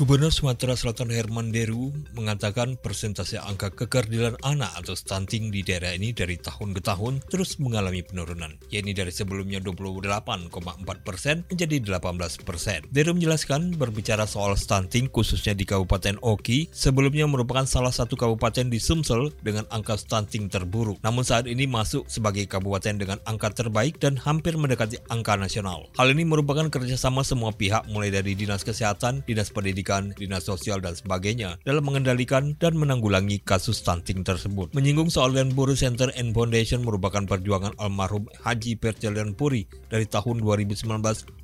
Gubernur Sumatera Selatan Herman Deru mengatakan persentase angka kekerdilan anak atau stunting di daerah ini dari tahun ke tahun terus mengalami penurunan, yakni dari sebelumnya 28,4 persen menjadi 18 persen. Deru menjelaskan berbicara soal stunting khususnya di Kabupaten Oki, sebelumnya merupakan salah satu kabupaten di Sumsel dengan angka stunting terburuk. Namun saat ini masuk sebagai kabupaten dengan angka terbaik dan hampir mendekati angka nasional. Hal ini merupakan kerjasama semua pihak mulai dari Dinas Kesehatan, Dinas Pendidikan, pendidikan, dinas sosial, dan sebagainya dalam mengendalikan dan menanggulangi kasus stunting tersebut. Menyinggung soal Puri Center and Foundation merupakan perjuangan almarhum Haji Perjalanan Puri dari tahun 2019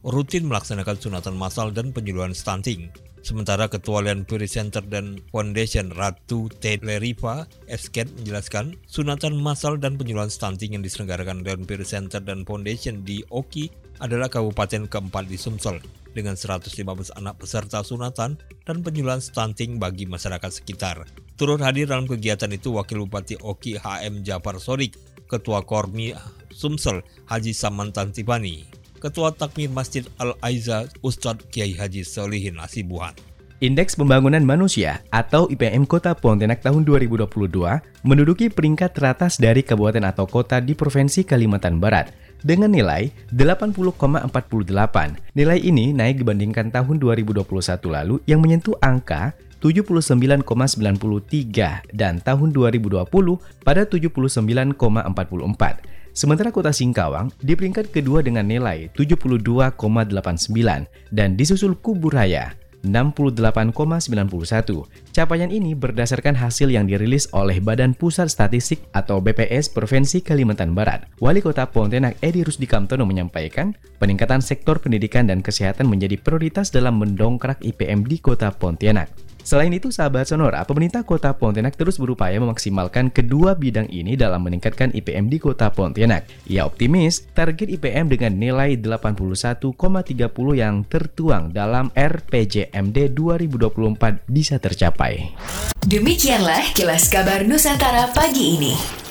rutin melaksanakan sunatan massal dan penyuluhan stunting. Sementara Ketua Lian Puri Center dan Foundation Ratu Leriva Esket menjelaskan, sunatan massal dan penyuluhan stunting yang diselenggarakan Lian Puri Center dan Foundation di Oki adalah kabupaten keempat di Sumsel dengan 115 anak peserta sunatan dan penyuluhan stunting bagi masyarakat sekitar. Turut hadir dalam kegiatan itu Wakil Bupati Oki HM Jafar Sodik, Ketua Kormi Sumsel Haji Samantan Tibani, Ketua Takmir Masjid Al-Aiza Ustadz Kiai Haji Solihin Asibuhan. Indeks Pembangunan Manusia atau IPM Kota Pontianak tahun 2022 menduduki peringkat teratas dari kabupaten atau kota di Provinsi Kalimantan Barat dengan nilai 80,48. Nilai ini naik dibandingkan tahun 2021 lalu yang menyentuh angka 79,93 dan tahun 2020 pada 79,44. Sementara kota Singkawang di peringkat kedua dengan nilai 72,89 dan disusul Kuburaya 68,91. Capaian ini berdasarkan hasil yang dirilis oleh Badan Pusat Statistik atau BPS Provinsi Kalimantan Barat. Wali Kota Pontianak Edi Rusdi Kamtono menyampaikan, peningkatan sektor pendidikan dan kesehatan menjadi prioritas dalam mendongkrak IPM di Kota Pontianak. Selain itu, sahabat Sonora, pemerintah kota Pontianak terus berupaya memaksimalkan kedua bidang ini dalam meningkatkan IPM di kota Pontianak. Ia optimis target IPM dengan nilai 81,30 yang tertuang dalam RPJMD 2024 bisa tercapai. Demikianlah kilas kabar Nusantara pagi ini.